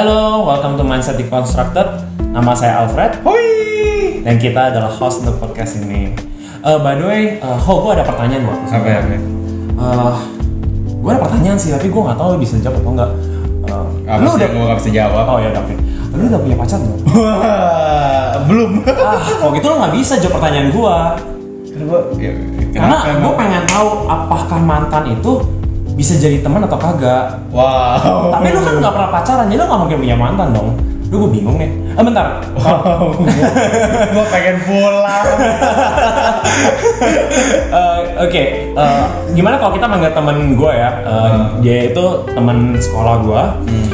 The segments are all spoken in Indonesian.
Halo, welcome to Mindset Deconstructed. Nama saya Alfred. Hoi. Dan kita adalah host untuk podcast ini. Eh, by the way, uh, Ho, gue ada pertanyaan buat lu. Apa ya? Apa? Eh, gue ada pertanyaan sih, tapi gue nggak tahu bisa jawab atau enggak. Eh, Apa lu udah, gue gak bisa jawab? oh ya oke. Lu udah punya pacar belum? Belum. ah, kalau gitu lu nggak bisa jawab pertanyaan gue. Karena gue, ya, Karena gue pengen tahu apakah mantan itu bisa jadi teman atau kagak. Wow. Tapi lu kan nggak pernah pacaran, jadi lu nggak mungkin punya mantan dong. Lu gue bingung nih. Eh bentar. Wow. gue pengen pulang. Eh, Oke, eh, gimana kalau kita manggil temen gue ya? Eh, Hmm. Dia itu temen sekolah gue.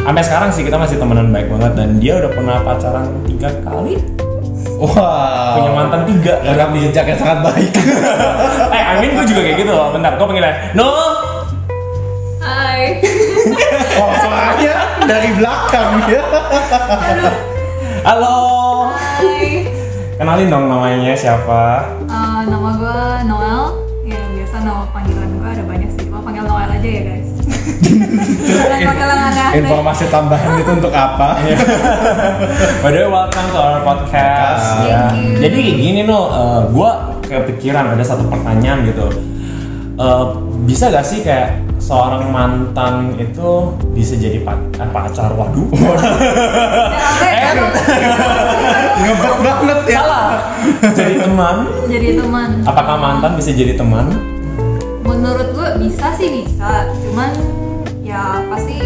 Sampai sekarang sih kita masih temenan baik banget dan dia udah pernah pacaran tiga kali, Wow. punya mantan tiga. Rekam jejak yang sangat baik. eh, Amin gue juga kayak gitu loh. Bentar, gue panggilnya. No. Hai. oh, suaranya dari belakang ya. Halo. Hai. Kenalin dong namanya siapa? Eh, nama gue Noel. Ya biasa nama panggilan gue ada banyak sih. Gue panggil Noel aja ya guys. Informasi tambahan itu untuk apa? By the way, welcome to our podcast. You. Jadi gini no, uh, gue kepikiran ada satu pertanyaan gitu. Uh, bisa gak sih kayak seorang mantan itu bisa jadi pa- eh, pacar? Waduh. Eh, Ngebet banget ya. Salah. jadi teman. Jadi teman. Apakah mantan bisa jadi teman? Menurut gue bisa sih bisa. Cuman ya pasti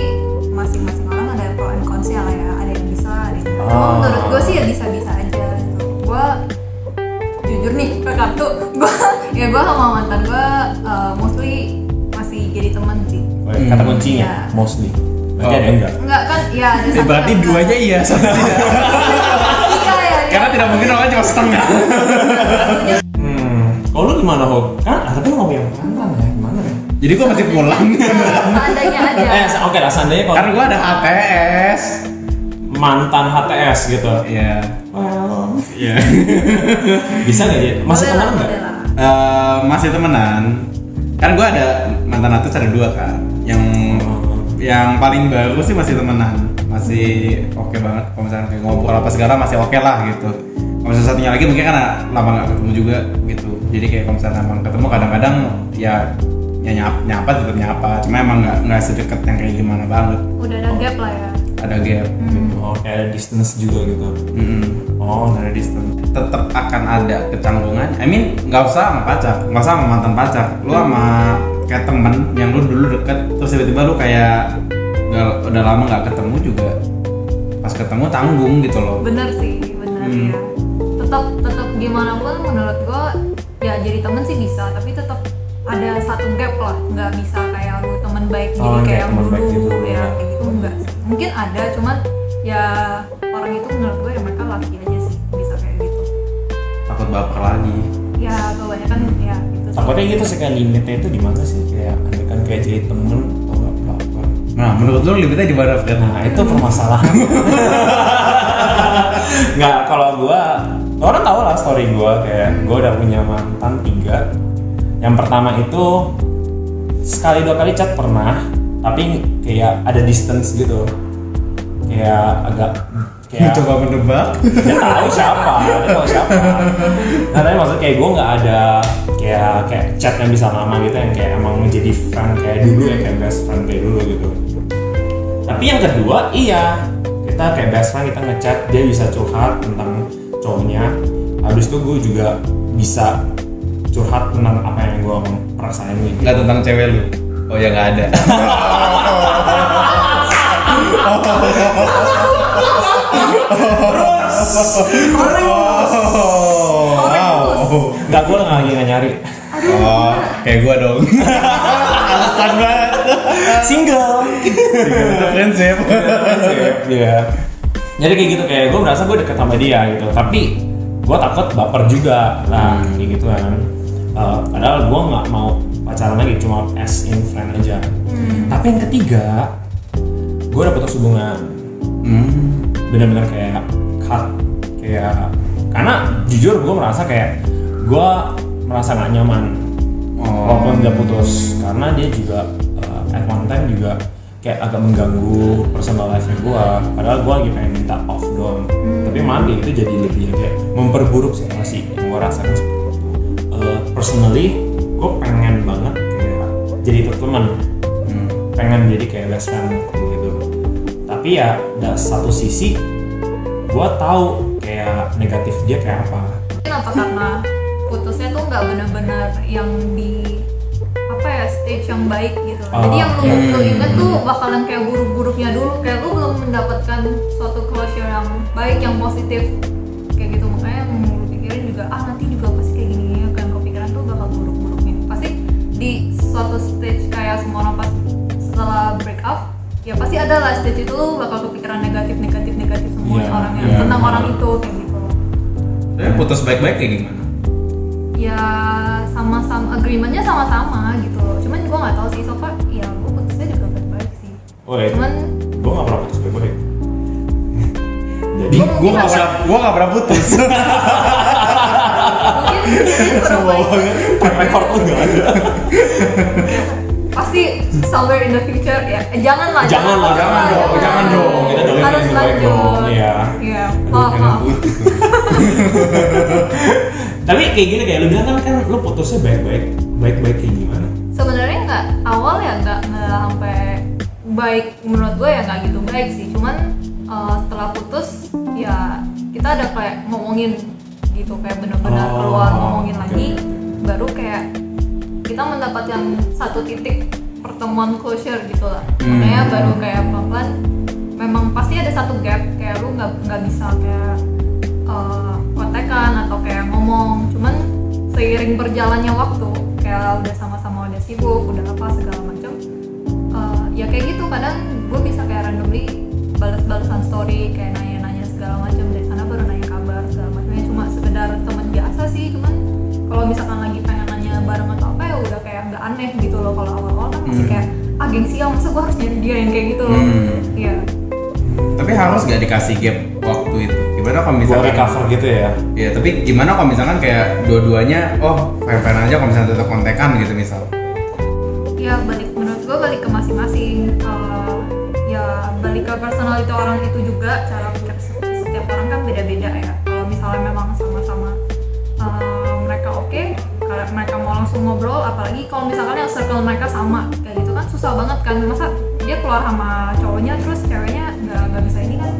masing-masing orang ada pro and cons-nya lah ya. Ada yang bisa, ada yang Ah. Menurut gue sih ya bisa-bisa aja. Gitu. Gue jujur nih ke kartu. Gue ya gue sama mantan gue uh, mostly masih jadi teman sih. Kata kuncinya, Iya. mostly. Berarti Oh. ada yang enggak? Enggak kan? Ya ada Eh, satu berarti yang duanya iya, satu tidak. Iya ya. Karena tidak mungkin orang cuma setengah. Hmm. Kalau lu gimana, Ho? Kan, ah, tapi lu gak punya mantan ya? Gimana ya? Jadi gue masih pulang. Seandainya aja. Eh, oke lah, seandainya kalau Karena gue ada HTS. mantan HTS gitu. Iya. Well, Iya. bisa nggak jadi? Masih teman lah, nggak? Eh, masih temenan. Kan gue ada mantan atus ada dua kan. Yang yang paling baru sih masih temenan. Masih oke banget. Kalau misalnya ngobrol apa segala masih oke lah gitu. Kalau misalnya satunya lagi mungkin kan lama nggak ketemu juga gitu. Jadi kayak kalau misalnya emang ketemu kadang-kadang ya ya nyapa, nyapa tetap nyapa. Cuma emang nggak nggak sedekat yang kayak gimana banget. Udah ada gap lah ya. Ada gap. Hmm. Oh, kayak ada distance juga gitu. Mm-mm. Oh, ada distance. tetap akan ada kecanggungan. I mean, nggak usah sama pacar, nggak usah sama mantan pacar. Lu sama kayak temen yang lu dulu deket, terus tiba-tiba lu kayak udah, udah lama nggak ketemu juga. Pas ketemu tanggung gitu loh. Bener sih, bener Hmm. ya. Tetap tetap gimana pun menurut gua ya jadi temen sih bisa, tapi tetap ada satu gap lah. Nggak bisa kayak lu temen baik Oh, jadi kayak kayak yang temen baik dulu gitu. ya kayak gitu enggak. Mungkin ada, cuman ya orang itu menurut gue ya mereka laki aja sih bisa kayak gitu. Takut baper lagi. Ya kebanyakan ya gitu. sih. Takutnya gitu sih kayak limitnya itu di mana sih? Kayak ada kan kayak jadi temen atau nggak apa Nah, menurut lu limitnya di mana, Fred? Nah, itu permasalahan. Nggak, kalau gua orang tahu lah story gua kayak gua udah punya mantan tiga. Yang pertama itu sekali dua kali chat pernah, tapi kayak ada distance gitu. Kayak agak kayak Coba menebak. dia tahu siapa dia tahu siapa nah tapi maksud kayak gue nggak ada kayak kayak chat yang bisa lama gitu yang kayak emang menjadi friend kayak dulu ya kayak best friend kayak dulu gitu tapi yang kedua iya kita kayak best friend kita ngechat dia bisa curhat tentang cowoknya habis itu gue juga bisa curhat tentang apa yang gue perasain gitu Nggak tentang cewek lu. Oh ya nggak ada. Oh, wow. nggak gue lagi nggak nyari Oh, kayak gua dong. Alasan banget. single Itu prinsip. Iya. Jadi kayak gitu kayak gue merasa gue deket sama dia gitu. Tapi gue takut baper juga lah kayak gitu kan. Eh, padahal gue nggak mau pacaran lagi cuma as in friend aja. Tapi yang ketiga, gue udah putus hubungan. Hmm. Bener-bener kayak cut kayak karena jujur gue merasa kayak gue merasa gak nyaman Oh. walaupun udah putus karena dia juga uh, at one time juga kayak agak mengganggu personal life-nya gue padahal gue lagi pengen minta off doang tapi malah gitu jadi lebih kayak memperburuk situasi yang gue rasakan seperti itu personally gue pengen banget kayak jadi teman Hmm. pengen jadi kayak best friend gitu tapi ya dari satu sisi gue tahu kayak negatif dia kayak apa Kenapa? Karena putusnya tuh nggak benar-benar yang di apa ya stage yang baik gitu. Oh, Jadi yang lu, iya. lu inget tuh bakalan kayak buruk-buruknya dulu. Kayak lu belum mendapatkan suatu closure yang baik, yang positif suatu stage kayak semua orang pas setelah break up ya pasti ada lah stage itu lu bakal kepikiran negatif negatif negatif semua Iya, orang yang iya. tentang orang itu kayak gitu Tapi putus baik-baik kayak gimana? ya sama-sama agreementnya sama-sama gitu loh cuman gue nggak tahu sih so far ya gue putusnya juga baik-baik sih oh ya cuman gue gak pernah putus baik-baik jadi Gue gak pernah, gue gak pernah putus. kurang baik track record lu gak ada. Pasti somewhere in the future ya eh, jangan lah Jangan lah, jangan dong, jangan dong. Kita doain harus lanjut. Dong, iya. iya. Maaf Pengen maaf. putus. tapi kayak gini kayak lu bilang kan kan lu putusnya baik-baik baik-baik kayak gimana? Sebenarnya nggak awal ya nggak nggak sampai baik menurut gue ya nggak gitu baik sih. Cuman eh, setelah putus ya kita ada kayak ngomongin gitu kayak bener-bener Oh, keluar ngomongin oke, lagi baru kayak kita mendapatkan satu titik pertemuan closure gitu lah. Hmm. makanya baru kayak pelan-pelan memang pasti ada satu gap kayak lu nggak nggak bisa kayak eh, kontekan atau kayak ngomong. Cuman seiring berjalannya waktu kayak udah sama-sama udah sibuk udah apa segala macam eh, ya kayak gitu. Kadang gue bisa kayak randomly balas-balasan story kayak nanya-nanya segala macam Harus gak dikasih gap waktu itu? Gimana kalau buat misalkan recover gitu ya? Ya tapi gimana kalau misalkan kayak dua-duanya oh fan-fan aja kalau misalnya tetap kontekan gitu misal? Ya balik menurut gue balik ke masing-masing. Eh, ya balik ke personality orang itu juga cara pikir se- setiap orang kan beda-beda ya. Kalau misalnya memang sama-sama eh, mereka oke kalau mereka mau langsung ngobrol apalagi kalau misalkan yang circle mereka sama kayak gitu kan susah banget kan. Masa dia keluar sama cowoknya terus ceweknya bisa ini kan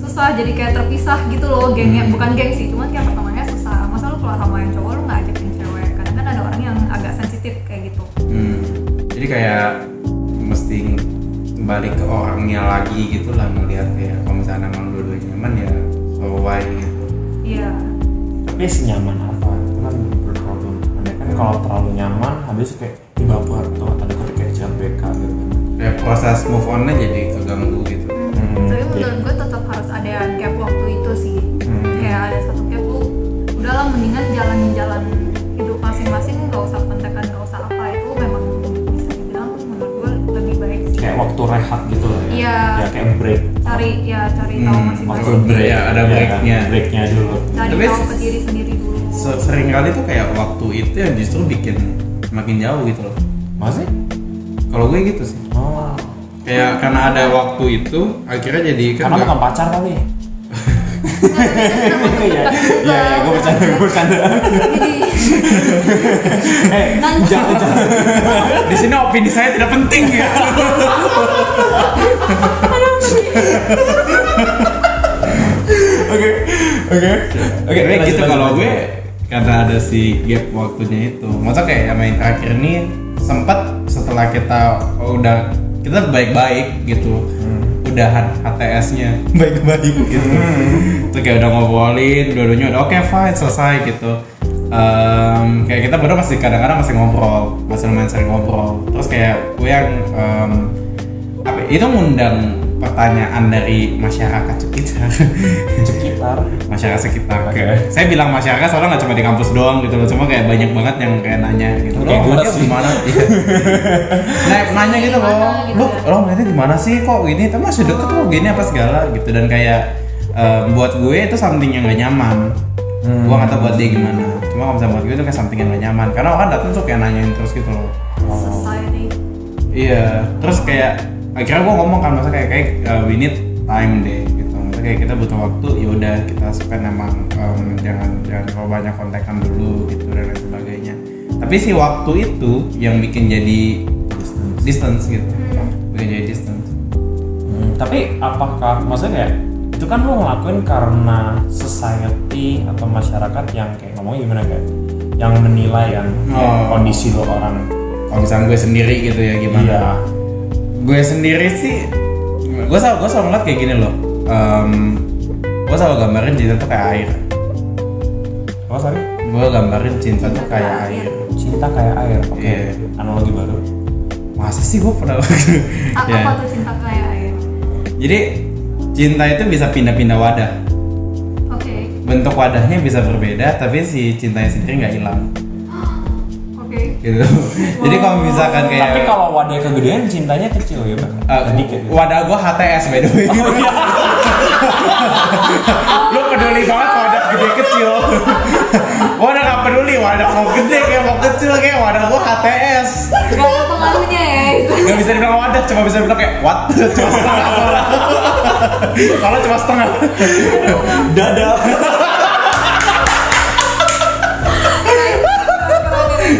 susah jadi kayak terpisah gitu loh gengnya. Bukan geng sih cuman kayak pertemanannya susah. Masa lu keluar sama yang cowok lu nggak ajakin cewek? Kadang kan ada orang yang agak sensitif kayak gitu. Hmm. Jadi kayak mesti balik ke orangnya lagi gitu lah melihat kayak kalau misalnya emang dua-duanya nyaman ya so why gitu. iya. Tapi senyaman apa itu kan berproblem ada kan kalau terlalu nyaman habis kayak dibaper atau tanda kutip kayak gitu. Kayak proses move on-nya jadi keganggu gitu. Hmm, tapi jadi- menurut gue tetap harus ada gap waktu itu sih. Hmm. kayak ada satu gap lu udahlah mendingan jalanin jalan hidup masing-masing nggak usah kontekan nggak usah apa. Itu memang bisa dibilang menurut gue lebih baik sih. Kayak waktu rehat gitu lah ya. Iya. ya kayak break. Cari ya cari tahu Hmm, waktu masing-masing break. Iya, ada ya, breaknya. breaknya dulu. Cari Tapi- tahu ke diri sendiri dulu. Se- Sering kali tuh kayak waktu itu yang justru bikin makin jauh gitu loh. masih Kalau gue gitu sih. oh. Kayak karena ada waktu itu akhirnya jadi kan karena bukan pacar kali. Ya Iya, iya iya gue bercanda gue bercanda. Eh jangan jangan di sini opini saya tidak penting ya. oke oke. Oke gitu kalau gue. karena ada si gap waktunya itu. Masa kayak yang main terakhir ini sempat setelah kita udah kita baik-baik gitu. Udahan HTS-nya baik-baik gitu. Terus kayak udah ngobrolin, dua-duanya udah oke fine selesai gitu. Em, kayak kita berdua masih kadang-kadang masih ngobrol, masih lumayan sering ngobrol. Terus kayak gue yang em, apa ya, itu ngundang pertanyaan dari masyarakat sekitar. Sekitar? Masyarakat sekitar saya bilang masyarakat soalnya nggak cuma di kampus doang gitu loh cuma kayak banyak banget yang kayak nanya gitu. Kayak lo gua ngeliatnya sih. gimana? Nah, nanya gitu loh. Gimana gitu? Lo ya. lo ngeliatnya gimana sih? Kok gini? Tapi masih deket kok gini apa segala gitu. Dan kayak eh, buat gue itu something yang gak nyaman. Hmm. gue nggak tahu buat dia gimana. Cuma kalau misalnya buat gue itu kayak something yang gak nyaman. Karena orang datang tuh kayak nanyain terus gitu loh. Oh. society Iya, terus kayak akhirnya gue ngomong kan masa kayak kayak uh, we need time deh gitu. Masa kayak kita butuh waktu ya udah kita spend emang um, jangan jangan terlalu banyak kontekan dulu gitu dan lain sebagainya. Tapi si waktu itu yang bikin jadi distance, gitu. Bikin jadi distance. Hmm, tapi apakah maksudnya kayak itu kan lo ngelakuin karena society atau masyarakat yang kayak ngomongnya gimana kayak yang menilai yang kayak Oh. kondisi lo orang? Kalau misalnya gue sendiri gitu ya gimana? Iya gue sendiri sih gue selalu gue selalu ngeliat kayak gini loh. Em, gue selalu gambarin cinta tuh kayak air. Apa sorry? Gue gambarin cinta tuh kayak air. Cinta kayak air oke. Iya. analogi baru. Masa sih gue pernah A- Ya. apa tuh cinta kayak air? Jadi cinta itu bisa pindah-pindah wadah. Oke. Bentuk wadahnya bisa berbeda tapi si cintanya sendiri nggak hilang. oke gitu jadi kalau misalkan kayak tapi kalau wadah kegedean cintanya kecil ya bang sedikit ya? wadah gue HTS by the way Oh, iya. lu peduli banget wadah gede kecil gua udah gak peduli wadah mau gede kayak mau kecil kayak wadah gua HTS gak ada pengaruhnya ya itu Gak bisa dibilang wadah, cuma bisa dibilang kayak what? cuma setengah. Kalau cuma setengah. dada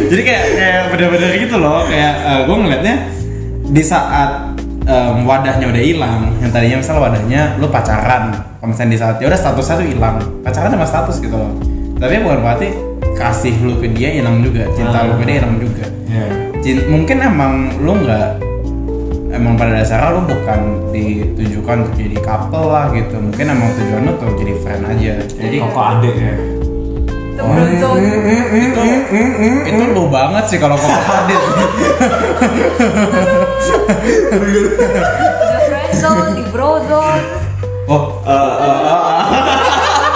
Jadi kayak kayak bener-bener gitu loh, kayak gue ngeliatnya di saat em, wadahnya udah hilang, yang tadinya misalnya wadahnya lu pacaran, kalau misalnya di saat ya udah statusnya tuh hilang, pacaran sama status gitu loh. Tapi bukan berarti kasih lu ke dia hilang juga, cinta lu ke dia hilang juga. Cin- mungkin emang lu nggak emang pada dasarnya lu bukan ditujukan untuk jadi couple lah gitu. Mungkin emang tujuan lu tuh jadi friend aja. Jadi koko adek ya itu bronzone itu itu lu banget sih kalau kok adit. Udah friendzone di brozone oh eh, eh, eh,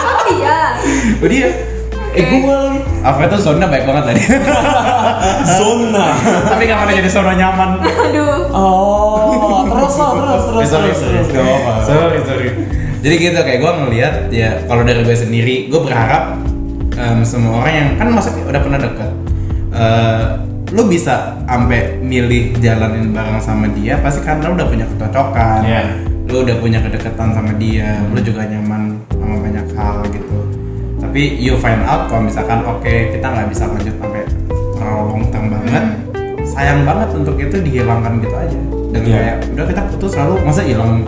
oh iya. oh dia. Eh gue apa itu zona baik banget tadi. Zona tapi gak pernah jadi zona nyaman? Aduh. Oh terus lah terus terus Eh, sorry, sorry. sorry sorry. Jadi gitu kayak gue ngelihat ya kalau dari gue sendiri gue berharap em, semua orang yang kan maksudnya udah pernah deket. Eh, lu bisa sampai milih jalanin bareng sama dia pasti karena lu udah punya kecocokan. Iya. lu udah punya kedekatan sama dia lu juga nyaman sama banyak hal gitu. Tapi you find out kalau misalkan oke kita nggak bisa lanjut sampai terlalu long term banget sayang banget untuk itu dihilangkan gitu aja. Dan Iya. kayak udah kita putus lalu masa hilang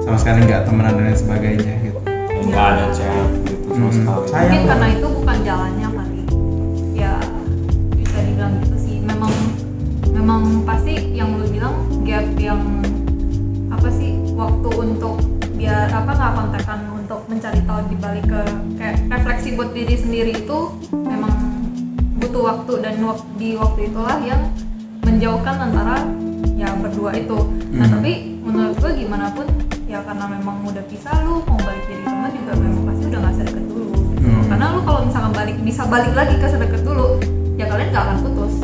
sama sekali nggak temenan dan lain sebagainya gitu. Nggak ada chat gitu sama Hmm, sekali. sayang. mungkin karena itu jalannya kali. Ya bisa dibilang gitu sih. Memang memang pasti yang lu bilang gap yang apa sih waktu untuk biar apa nggak kontekan untuk mencari tahu di balik ke kayak refleksi buat diri sendiri itu memang butuh waktu dan di waktu itulah yang menjauhkan antara ya berdua itu. Nah Hmm. tapi menurut gue gimana pun ya karena memang udah pisah lu mau balik jadi teman juga memang pasti udah nggak sedekat balik bisa balik lagi ke sedekat dulu ya kalian nggak akan putus.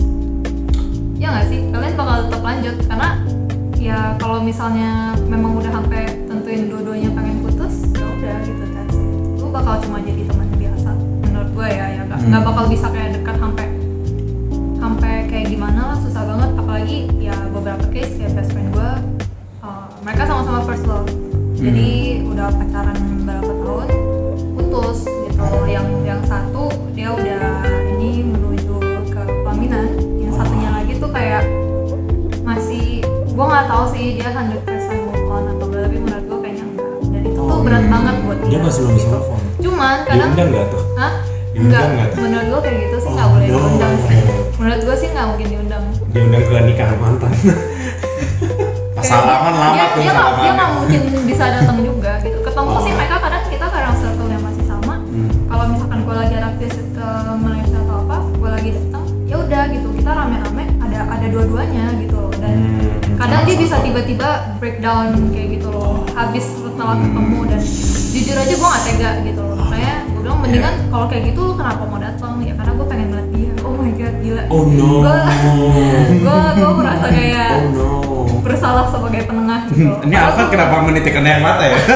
Ya nggak sih? Kalian bakal tetap lanjut karena ya kalau misalnya memang udah sampai tentuin dua-duanya pengen putus ya udah gitu it. lu bakal cuma jadi teman biasa menurut gue ya ya nggak Hmm. bakal bisa kayak dekat sampai sampai kayak gimana lah susah banget. Apalagi ya beberapa case kayak best friend gue uh, mereka sama-sama first love. Jadi udah pacaran tahu sih dia 100% move on atau enggak tapi menurut gue kayaknya enggak. Dan itu tuh berat banget buat dia masih belum bisa move on. Cuman kadang diundang nggak tuh? Hah? Diundang Enggak, nggak tuh? menurut gue kayak gitu sih Oh, nggak boleh no. diundang. Sih Menurut gue sih nggak mungkin diundang. Diundang ke nikahan mantan. Salaman lama dia, tuh dia, nggak- dia salaman nggak mungkin bisa datang juga gitu. Ketemu Oh. sih mereka kadang kita kadang circle yang masih sama. Hmm. Kalau misalkan gue lagi ada visit ke Malaysia atau apa Gue lagi datang ya udah gitu. Kita rame-rame ada ada dua-duanya gitu kadang dia bisa tiba-tiba breakdown kayak gitu loh. Habis setelah ketemu dan jujur aja gue gak tega gitu loh. Makanya gue bilang mendingan Iya. kalau kayak gitu lu kenapa mau datang? Ya karena gue pengen ngeliat dia. Oh my god gila. Oh no. Gue gue merasa kayak oh no. bersalah sebagai penengah gitu ini Alfred kenapa menitikkan air mata ya?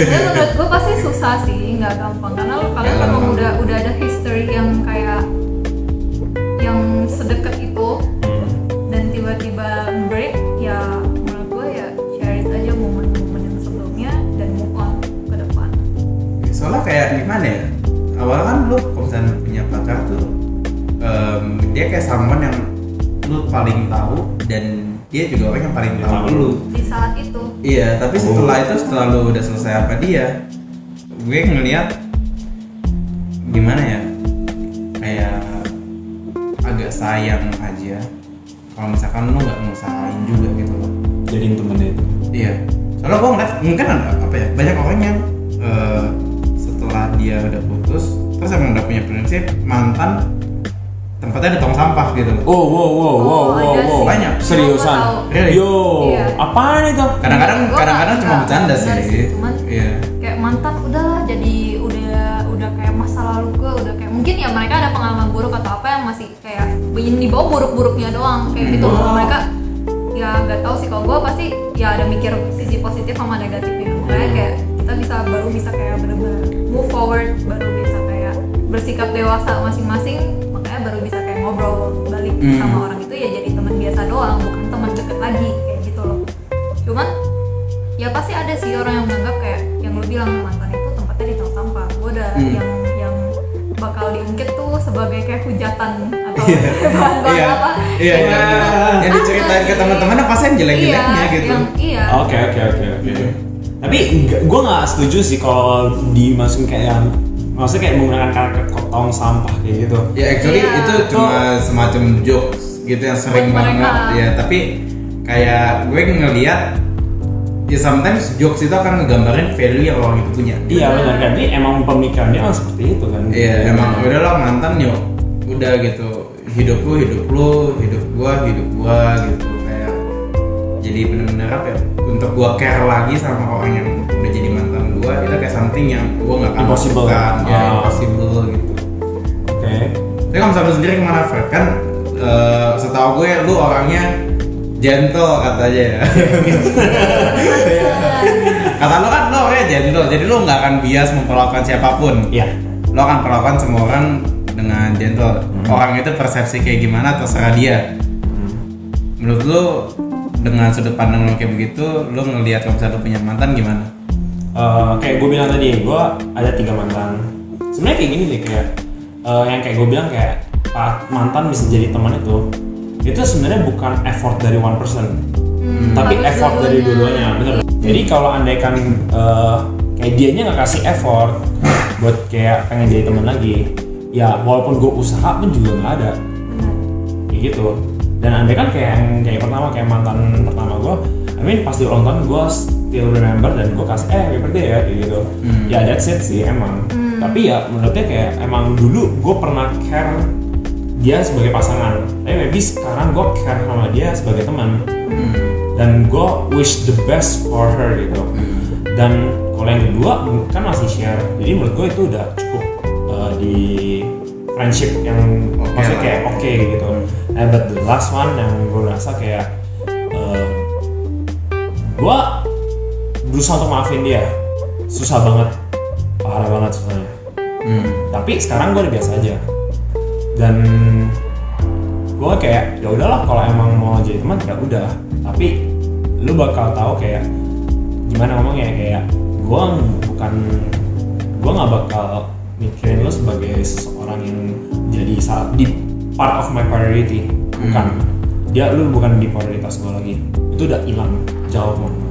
Ya menurut gue pasti susah sih nggak gampang. Karena kalian memang gampang. udah udah ada history yang kayak awalnya kan lu kalau misalnya punya pacar tuh um, dia kayak someone yang lu paling tahu dan dia juga orang yang paling tahu dulu di saat itu. Iya tapi oh. setelah itu setelah lu udah selesai apa dia gue ngeliat gimana ya kayak agak sayang aja. Kalau misalkan lu nggak ngusahain juga gitu loh. Jadi temennya itu. Iya. Soalnya gue ngeliat mungkin ada apa ya banyak orang yang uh, setelah dia udah putus terus emang udah punya prinsip mantan tempatnya di tong sampah gitu loh. oh wow wow wow Oh, wow ada wow sih. Banyak. seriusan. Really? yo Iya. apaan itu Kadang-kadang kadang-kadang cuma bercanda sih. sih, cuman- Iya. kayak mantan udah jadi udah udah kayak masa lalu gue udah kayak mungkin ya mereka ada pengalaman buruk atau apa yang masih kayak ingin dibawa buruk-buruknya doang kayak gitu Hmm. loh mereka ya nggak tahu sih kalau gue pasti ya ada mikir sisi positif sama negatifnya makanya bisa baru bisa kayak bener-bener move forward baru bisa kayak bersikap dewasa masing-masing makanya baru bisa kayak ngobrol balik Hmm. sama orang itu ya jadi teman biasa doang bukan teman deket lagi kayak gitu loh cuman ya pasti ada sih orang yang menganggap kayak yang lu bilang mantan itu tempatnya di tong sampah gue udah Hmm. yang yang bakal diungkit tuh sebagai kayak hujatan atau Iya. bahan-bahan Iya. apa Iya, Kayak iya. gitu. Yang diceritain ke Apa teman-teman sih? apa sih yang jelek-jeleknya iya, gitu. iya Oke oke oke oke. Tapi gue nggak setuju sih kalau dimasukin kayak yang maksudnya kayak menggunakan kata kotong sampah kayak gitu. Ya actually Iya. itu cuma semacam jokes gitu yang sering Buat mereka. banget ya tapi kayak gue ngeliat ya sometimes jokes itu akan ngegambarin value yang orang itu punya. Iya benar kan. Jadi emang pemikirannya emang seperti itu kan. Iya, emang udah lah mantan yuk. Udah gitu. Hidup lu, hidup lu, hidup gua, hidup gua gitu jadi bener-bener apa ya? Untuk gua care lagi sama orang yang udah jadi mantan gua itu kayak something yang gua nggak akan Impossible. lakukan. ya Ah. impossible gitu. Oke. Tapi kalau misalnya lu sendiri ke mana Fred? Kan eh, setahu gue lu orangnya gentle katanya ya. Kata lu kan lu orangnya gentle, jadi lu nggak akan bias memperlakukan siapa pun Iya. lo akan perlakukan semua orang dengan gentle orang itu persepsi kayak gimana terserah dia Hmm. menurut lo dengan sudut pandang lo kayak begitu lo ngelihat kalau misalnya lo punya mantan gimana? Eh, kayak gue bilang tadi, gue ada tiga mantan. Sebenarnya kayak gini deh kayak eh, yang kayak gue bilang kayak ah, mantan bisa jadi teman itu, itu sebenarnya bukan effort dari one person, Hmm, tapi effort dari dua-duanya, bener. Jadi kalau andaikan eh, kayak dianya nggak kasih effort buat kayak pengen jadi teman lagi, ya walaupun gue usaha pun juga nggak ada. Kayak gitu dan andai kan kayak yang kayak pertama kayak mantan pertama gue I mean pas di ulang tahun gue still remember dan gue kasih eh happy birthday ya kayak gitu. Hmm. ya that's it sih emang. Hmm. tapi ya menurutnya kayak emang dulu gue pernah care dia sebagai pasangan. Tapi maybe sekarang gue care sama dia sebagai teman. Hmm. dan gue wish the best for her gitu. Dan kalau yang kedua kan masih share. Jadi menurut gue itu udah cukup uh, di friendship yang Oke maksudnya kayak oke gitu and but the last one yang gue rasa kayak uh, gue berusaha untuk maafin dia. Susah banget. Parah banget susahnya Hmm. tapi sekarang gue udah biasa aja. Dan gue kayak ya udahlah kalau emang mau jadi teman ya udah. Tapi lu bakal tahu kayak gimana ngomongnya. Kayak gue bukan gue nggak bakal mikirin lu sebagai seseorang yang jadi saat di part of my priority. Bukan. Dia lu bukan di prioritas gue lagi. Itu udah hilang jauh banget.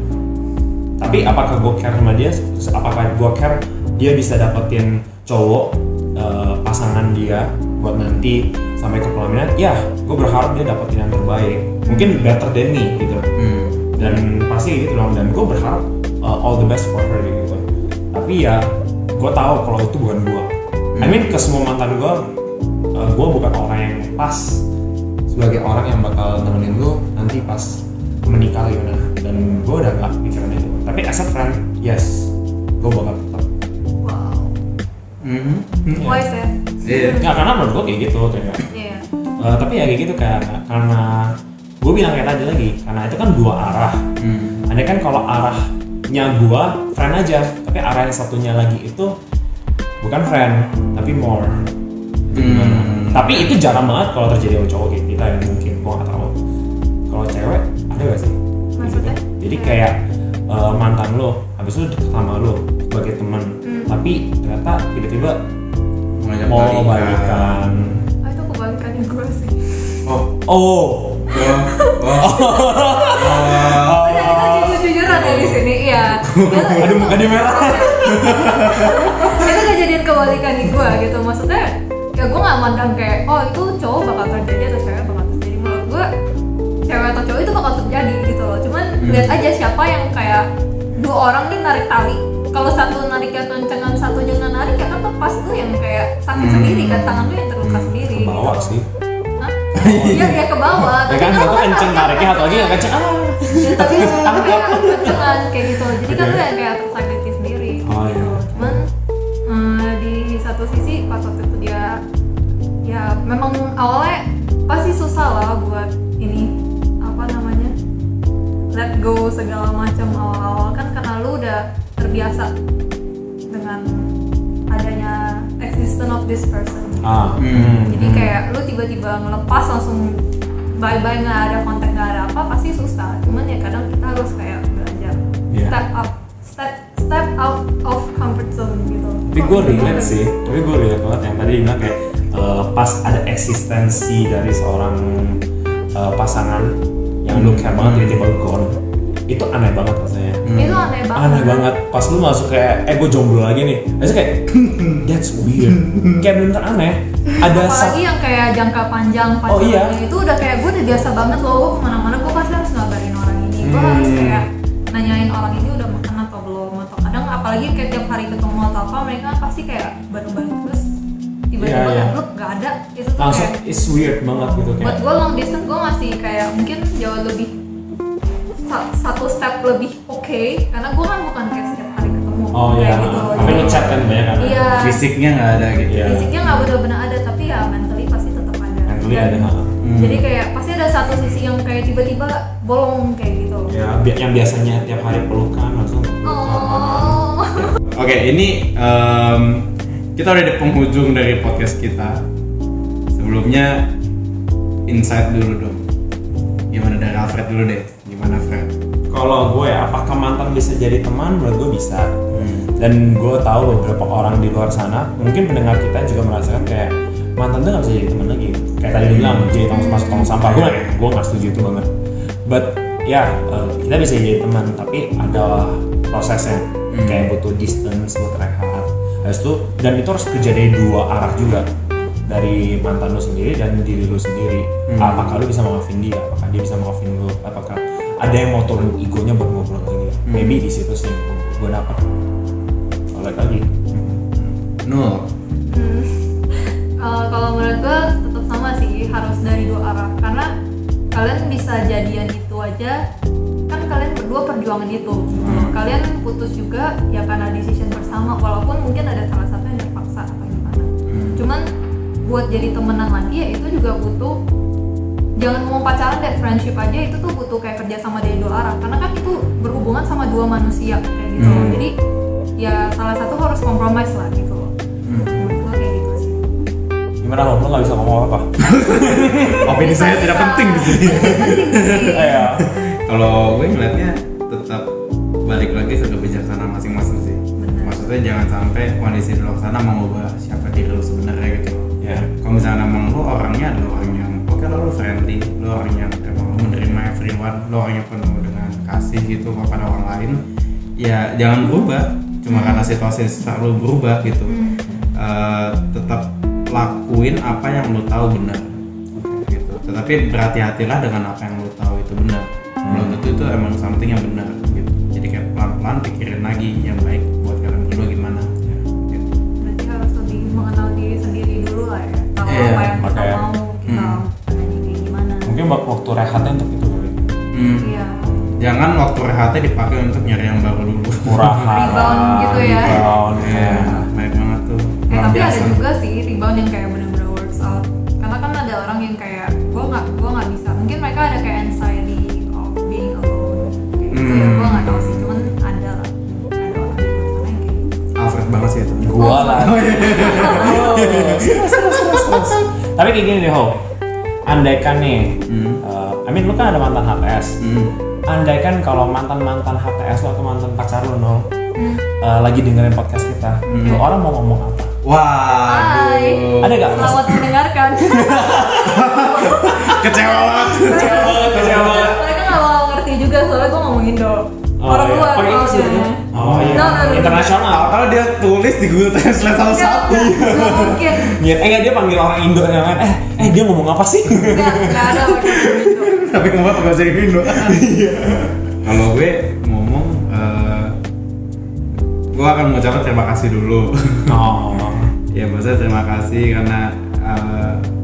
Tapi apakah gue care sama dia? Apakah gue care dia bisa dapetin cowok eh, pasangan dia buat nanti sampai ke pelaminan? Ya gue berharap dia dapetin yang terbaik. Mungkin better than me gitu. Hmm. dan pasti gitu dong. Dan gue berharap uh, all the best for her gitu. Tapi ya gue tahu kalau itu bukan gue I mean ke semua mantan gue uh, gue bukan orang yang pas. Sebagai orang yang bakal nemenin lu nanti pas menikah gimana dan gue udah gak pikiran itu. Tapi as a friend yes gue bakal tetap wow. Mhm. wise ya Iya. nggak karena menurut gue kayak gitu kayak iya. Uh, tapi ya kayak gitu kayak karena gue bilang kayak tadi lagi karena itu kan dua arah. Hmm. Andai kan kalau arahnya gua friend aja, tapi arah yang satunya lagi itu bukan friend, tapi more. Itu gimana? Hmm. Tapi itu jarang banget kalau terjadi sama cowok kayak kita ya mungkin gua nggak tahu. Kalau cewek ada gak sih? Maksudnya? Jadi kayak eh, mantan lo, habis itu deket sama lo sebagai teman, Hmm. tapi ternyata tiba-tiba Ngajak mau balikan. balikan. ah itu kebalikannya gue Oh. Oh, Udah kita jujur-jujuran ya di sini, iya. Aduh muka dia merah. itu kejadian kebalikan di gue gitu maksudnya ya gue nggak mandang kayak oh itu cowok bakal terjadi atau cewek bakal terjadi menurut gue cewek atau cowok itu bakal terjadi gitu loh cuman lihat aja siapa yang kayak dua orang nih narik tali kalau satu nariknya kencengan satunya nggak narik ya kan lepas tuh yang kayak sakit Hmm. sendiri kan tangan tuh yang terluka sendiri Ke bawah gitu. sih. Iya dia ke bawah Ya kan kan satu lu kenceng tariknya satu lagi nggak kenceng. Ah. ya, tapi tapi kayak kencengan kayak gitu jadi kan lu yang kayak tersakiti sendiri Oh, gitu iya. cuman eh, di satu sisi pas waktu dia ya memang awalnya pasti susah lah buat ini apa namanya let go segala macam awal-awal kan karena lu udah terbiasa dengan adanya existence of this person Ah. Hmm. jadi kayak lu tiba-tiba ngelepas langsung bye bye nggak ada kontak nggak ada apa pasti susah cuman ya kadang kita harus kayak belajar Iya. step up step step out of comfort zone gitu Tapi gue relate sih. Tapi gue relate banget yang tadi bilang kayak eh, pas ada eksistensi dari seorang eh, pasangan yang lu care banget tiba-tiba gone. Itu aneh banget rasanya. itu aneh banget Aneh banget. Pas lu masuk kayak, eh gue jomblo lagi nih. Terus kayak, that's weird. kayak bener aneh. Ada apalagi yang kayak jangka panjang Oh, iya. itu udah kayak gue udah biasa banget loh gue ke mana-mana gue pasti harus ngabarin orang ini gue Hmm. harus kayak nanyain orang ini udah makan atau belum atau kadang apalagi kayak tiap hari ketemu atau apa mereka pasti kayak baru-baru tiba-tiba Iya, iya. lu gak ada itu tuh langsung kayak it's weird banget gitu buat kayak. gue long distance gue masih kayak mungkin jauh lebih sa- satu step lebih oke karena gue kan bukan kayak setiap hari ketemu Oh kayak iya. gitu Tapi lu chat kan banyak kan? iya Fisiknya nggak ada gitu. Iya. fisiknya nggak benar-benar ada tapi ya mentally pasti tetap ada Mentally Dan- ada. Hmm. jadi kayak pasti ada satu sisi yang kayak tiba-tiba bolong kayak gitu Ya, bi- yang biasanya tiap hari pelukan langsung oh Oke, ini em, kita udah di penghujung dari podcast kita. Sebelumnya insight dulu dong. Gimana dari Alfred dulu deh? Gimana Fred? Kalau gue ya, apakah mantan bisa jadi teman? Menurut gue bisa. Hmm. Dan gue tahu beberapa orang di luar sana, mungkin pendengar kita juga merasakan kayak mantan tuh gak bisa jadi teman lagi. Kayak tadi bilang jadi tong masuk tong sampah. Gue gue nggak setuju itu banget. But ya eh, kita bisa jadi teman, tapi ada prosesnya. Hmm. Kayak butuh distance, butuh. Habis itu dan itu harus kerja dari dua arah juga dari mantan lu sendiri dan diri lu sendiri. Hmm. Apakah lu bisa maafin dia? Apakah dia bisa maafin lu? Apakah ada yang mau turun egonya buat ngobrol lagi? Hmm. Maybe di situ sih gue dapat. Balik lagi. Nul. Hmm. Eh, kalau menurut gue tetap sama sih harus dari dua arah karena kalian bisa jadian itu aja berdua perjuangan itu Hmm. kalian putus juga ya karena decision bersama walaupun mungkin ada salah satu yang terpaksa atau gimana Hmm. cuman buat jadi temenan lagi ya itu juga butuh jangan ngomong pacaran deh friendship aja itu tuh butuh kayak kerja sama dari dua arah karena kan itu berhubungan sama dua manusia kayak gitu. Hmm. jadi ya salah satu harus kompromis lah gitu loh Hmm. kayak gitu sih Gimana lo? Lo nggak bisa ngomong apa? Opini saya tidak penting di sini. penting sih Iya. Kalau gue ngeliatnya tetap balik lagi ke kebijaksanaan masing-masing sih. Benar. Maksudnya jangan sampai kondisi di luar sana mengubah siapa diri lu sebenarnya gitu. Ya. Kalau misalnya emang lu orangnya adalah orang yang oke lah lu friendly, lu orang yang emang menerima everyone, lu orang yang penuh dengan kasih gitu kepada orang lain, ya jangan berubah. Cuma karena situasi selalu berubah gitu. Hmm. Eh, tetap lakuin apa yang lu tahu benar gitu. Tetapi berhati-hatilah dengan apa yang Itu emang something yang benar gitu. Jadi kayak pelan-pelan pikirin lagi yang baik buat kalian berdua gimana. Gitu. berarti harus lebih mengenal diri sendiri dulu lah ya tahu Iya, apa yang kita mau kita Hmm. gimana Mungkin bak- waktu rehatnya untuk itu kali. Hmm. iya Jangan waktu rehatnya dipakai untuk nyari yang baru dulu. Murah Rebound gitu ya. Rebound. Iya, ya. baik banget tuh. Eh, tapi ada biasa. juga sih rebound yang kayak bener-bener works out karena kan ada orang yang kayak gue nggak gue nggak bisa mungkin mereka ada kayak anxiety ya Hmm. gue nggak tahu sih cuman ada lah ada orang di luar sana yang kayak gitu Alfred banget sih itu. Gua lah. Oh, terus. Tapi kayak gini deh, Ho. Andaikan nih, Hmm. eh, I mean lu kan ada mantan HTS. Hmm. Andaikan kalau mantan-mantan HTS lo atau mantan pacar lo, no, Hmm. eh, lagi dengerin podcast kita, Hmm. lo orang mau ngomong apa? Waduh. Hai. Ada gak? selamat mendengarkan Kecewa banget. Kecewa banget, kecewa banget. mereka nggak bakal ngerti juga soalnya gue ngomong Indo Oh, orang iya. luar soalnya. gitu? Oh iya. No, no, no. Internasional. Kalau dia tulis di Google Translate nggak nggak mungkin Iya, eh dia panggil orang Indo yang lain. Eh, eh dia ngomong apa sih? nggak nggak ada pakai Indo Tapi ngomong pakai bahasa Indo. Kalau gue ngomong, eh, gue akan mengucapkan terima kasih dulu. Oh. ya maksudnya terima kasih karena eh, kayak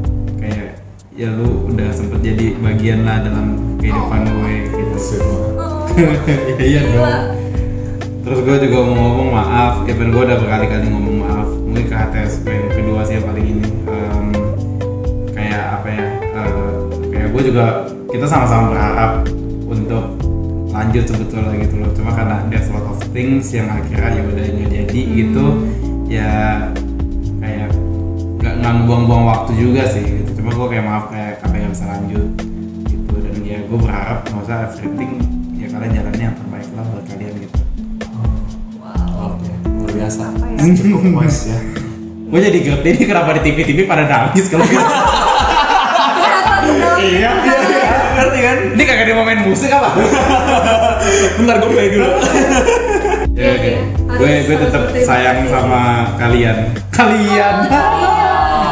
ya lu udah sempet jadi bagian lah dalam kehidupan gue gitu. Oh, ya iya dong. Terus gue juga mau ngomong maaf, even gue udah berkali-kali ngomong maaf. Mungkin ke HTS yang kedua sih yang paling ini. Em, kayak apa ya? eh, kayak gue juga kita sama-sama berharap untuk lanjut sebetulnya gitu loh. Cuma karena there's a lot of things yang akhirnya ya udah jadi gitu. Ya kayak nggak nggak buang-buang waktu juga sih. Gitu. Gue kayak maaf kayak apa yang bisa lanjut gitu dan ya gue berharap nggak usah everything ya kalian jalannya yang terbaik lah buat kalian gitu. wow Oke, luar biasa. ya Cukup puas ya. Gue jadi ngerti ini kenapa di TV-TV pada nangis kalau gitu. iya, ngerti kan? Ini kagak dia mau main musik apa? Bentar gue play dulu. ya, Iya, oke. iya. Gue gue tetap sayang sama kalian. Kalian. Iya.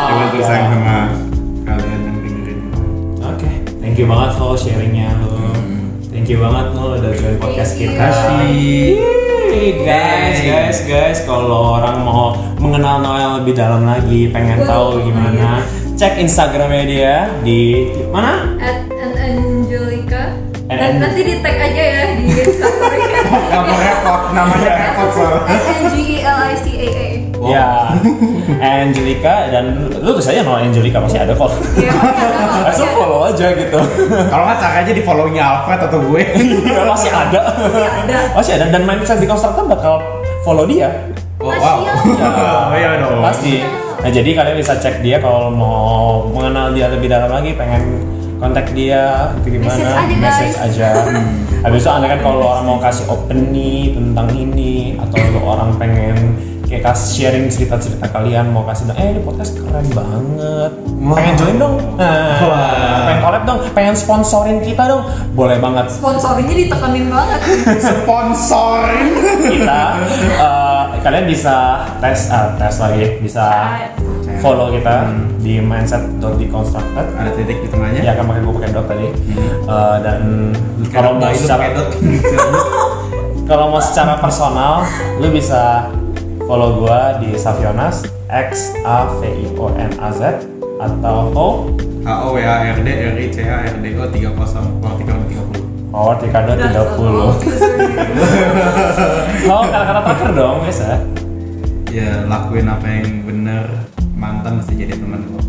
Ya gue tetap sayang sama thank you banget lo sharingnya. Lo. Thank you banget lo udah join podcast kita. Guys, guys, guys, kalau orang mau mengenal Noel lebih dalam lagi, pengen tahu gimana, cek Instagramnya dia di mana? at an Angelica An- dan nanti di tag aja ya di Gak mau repot, namanya repot soalnya. N G E L I C A A Wow. Ya, Angelica dan lu tulis aja Noel Angelica masih ada kok. ya kok, Langsung pasti ada. follow aja gitu. Kalau nggak cari aja di follownya Alfred atau gue. Iya, masih ada. ada. Masih ada dan mindset di Constructor bakal follow dia. Oh, Masih Ya, Oh, iya dong. Pasti. Nah, jadi kalian bisa cek dia kalau mau mengenal dia lebih dalam lagi, pengen kontak dia itu gimana? Message aja, guys. Message aja. Habis itu anda kan kalau orang mau kasih open nih tentang ini atau lu orang pengen kayak kasih sharing cerita-cerita kalian mau kasih eh ini podcast keren banget. Wah. pengen join dong. Nah, Wah. pengen collab dong. Pengen sponsorin kita dong. Boleh banget. Sponsornya ditekenin banget. Sponsorin. kita eh, kalian bisa tes ah, tes lagi bisa follow kita di mindset.deconstructed Ada titik di tengahnya. ya kan pakai gue pakai dot tadi. Eh, dan kalau mau secara kalau mau secara personal lu bisa follow gua di Savionas X A V I O N A Z atau O H O W A R D R I C A R D O 30 Power 30 Power Tikado 30 lo kata-kata terakhir dong biasa Ya lakuin apa yang bener Mantan mesti jadi teman kok